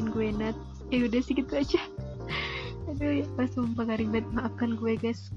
ngecewain gue Nat. Ya udah sih gitu aja. Aduh ya pas sumpah garing banget maafkan gue guys.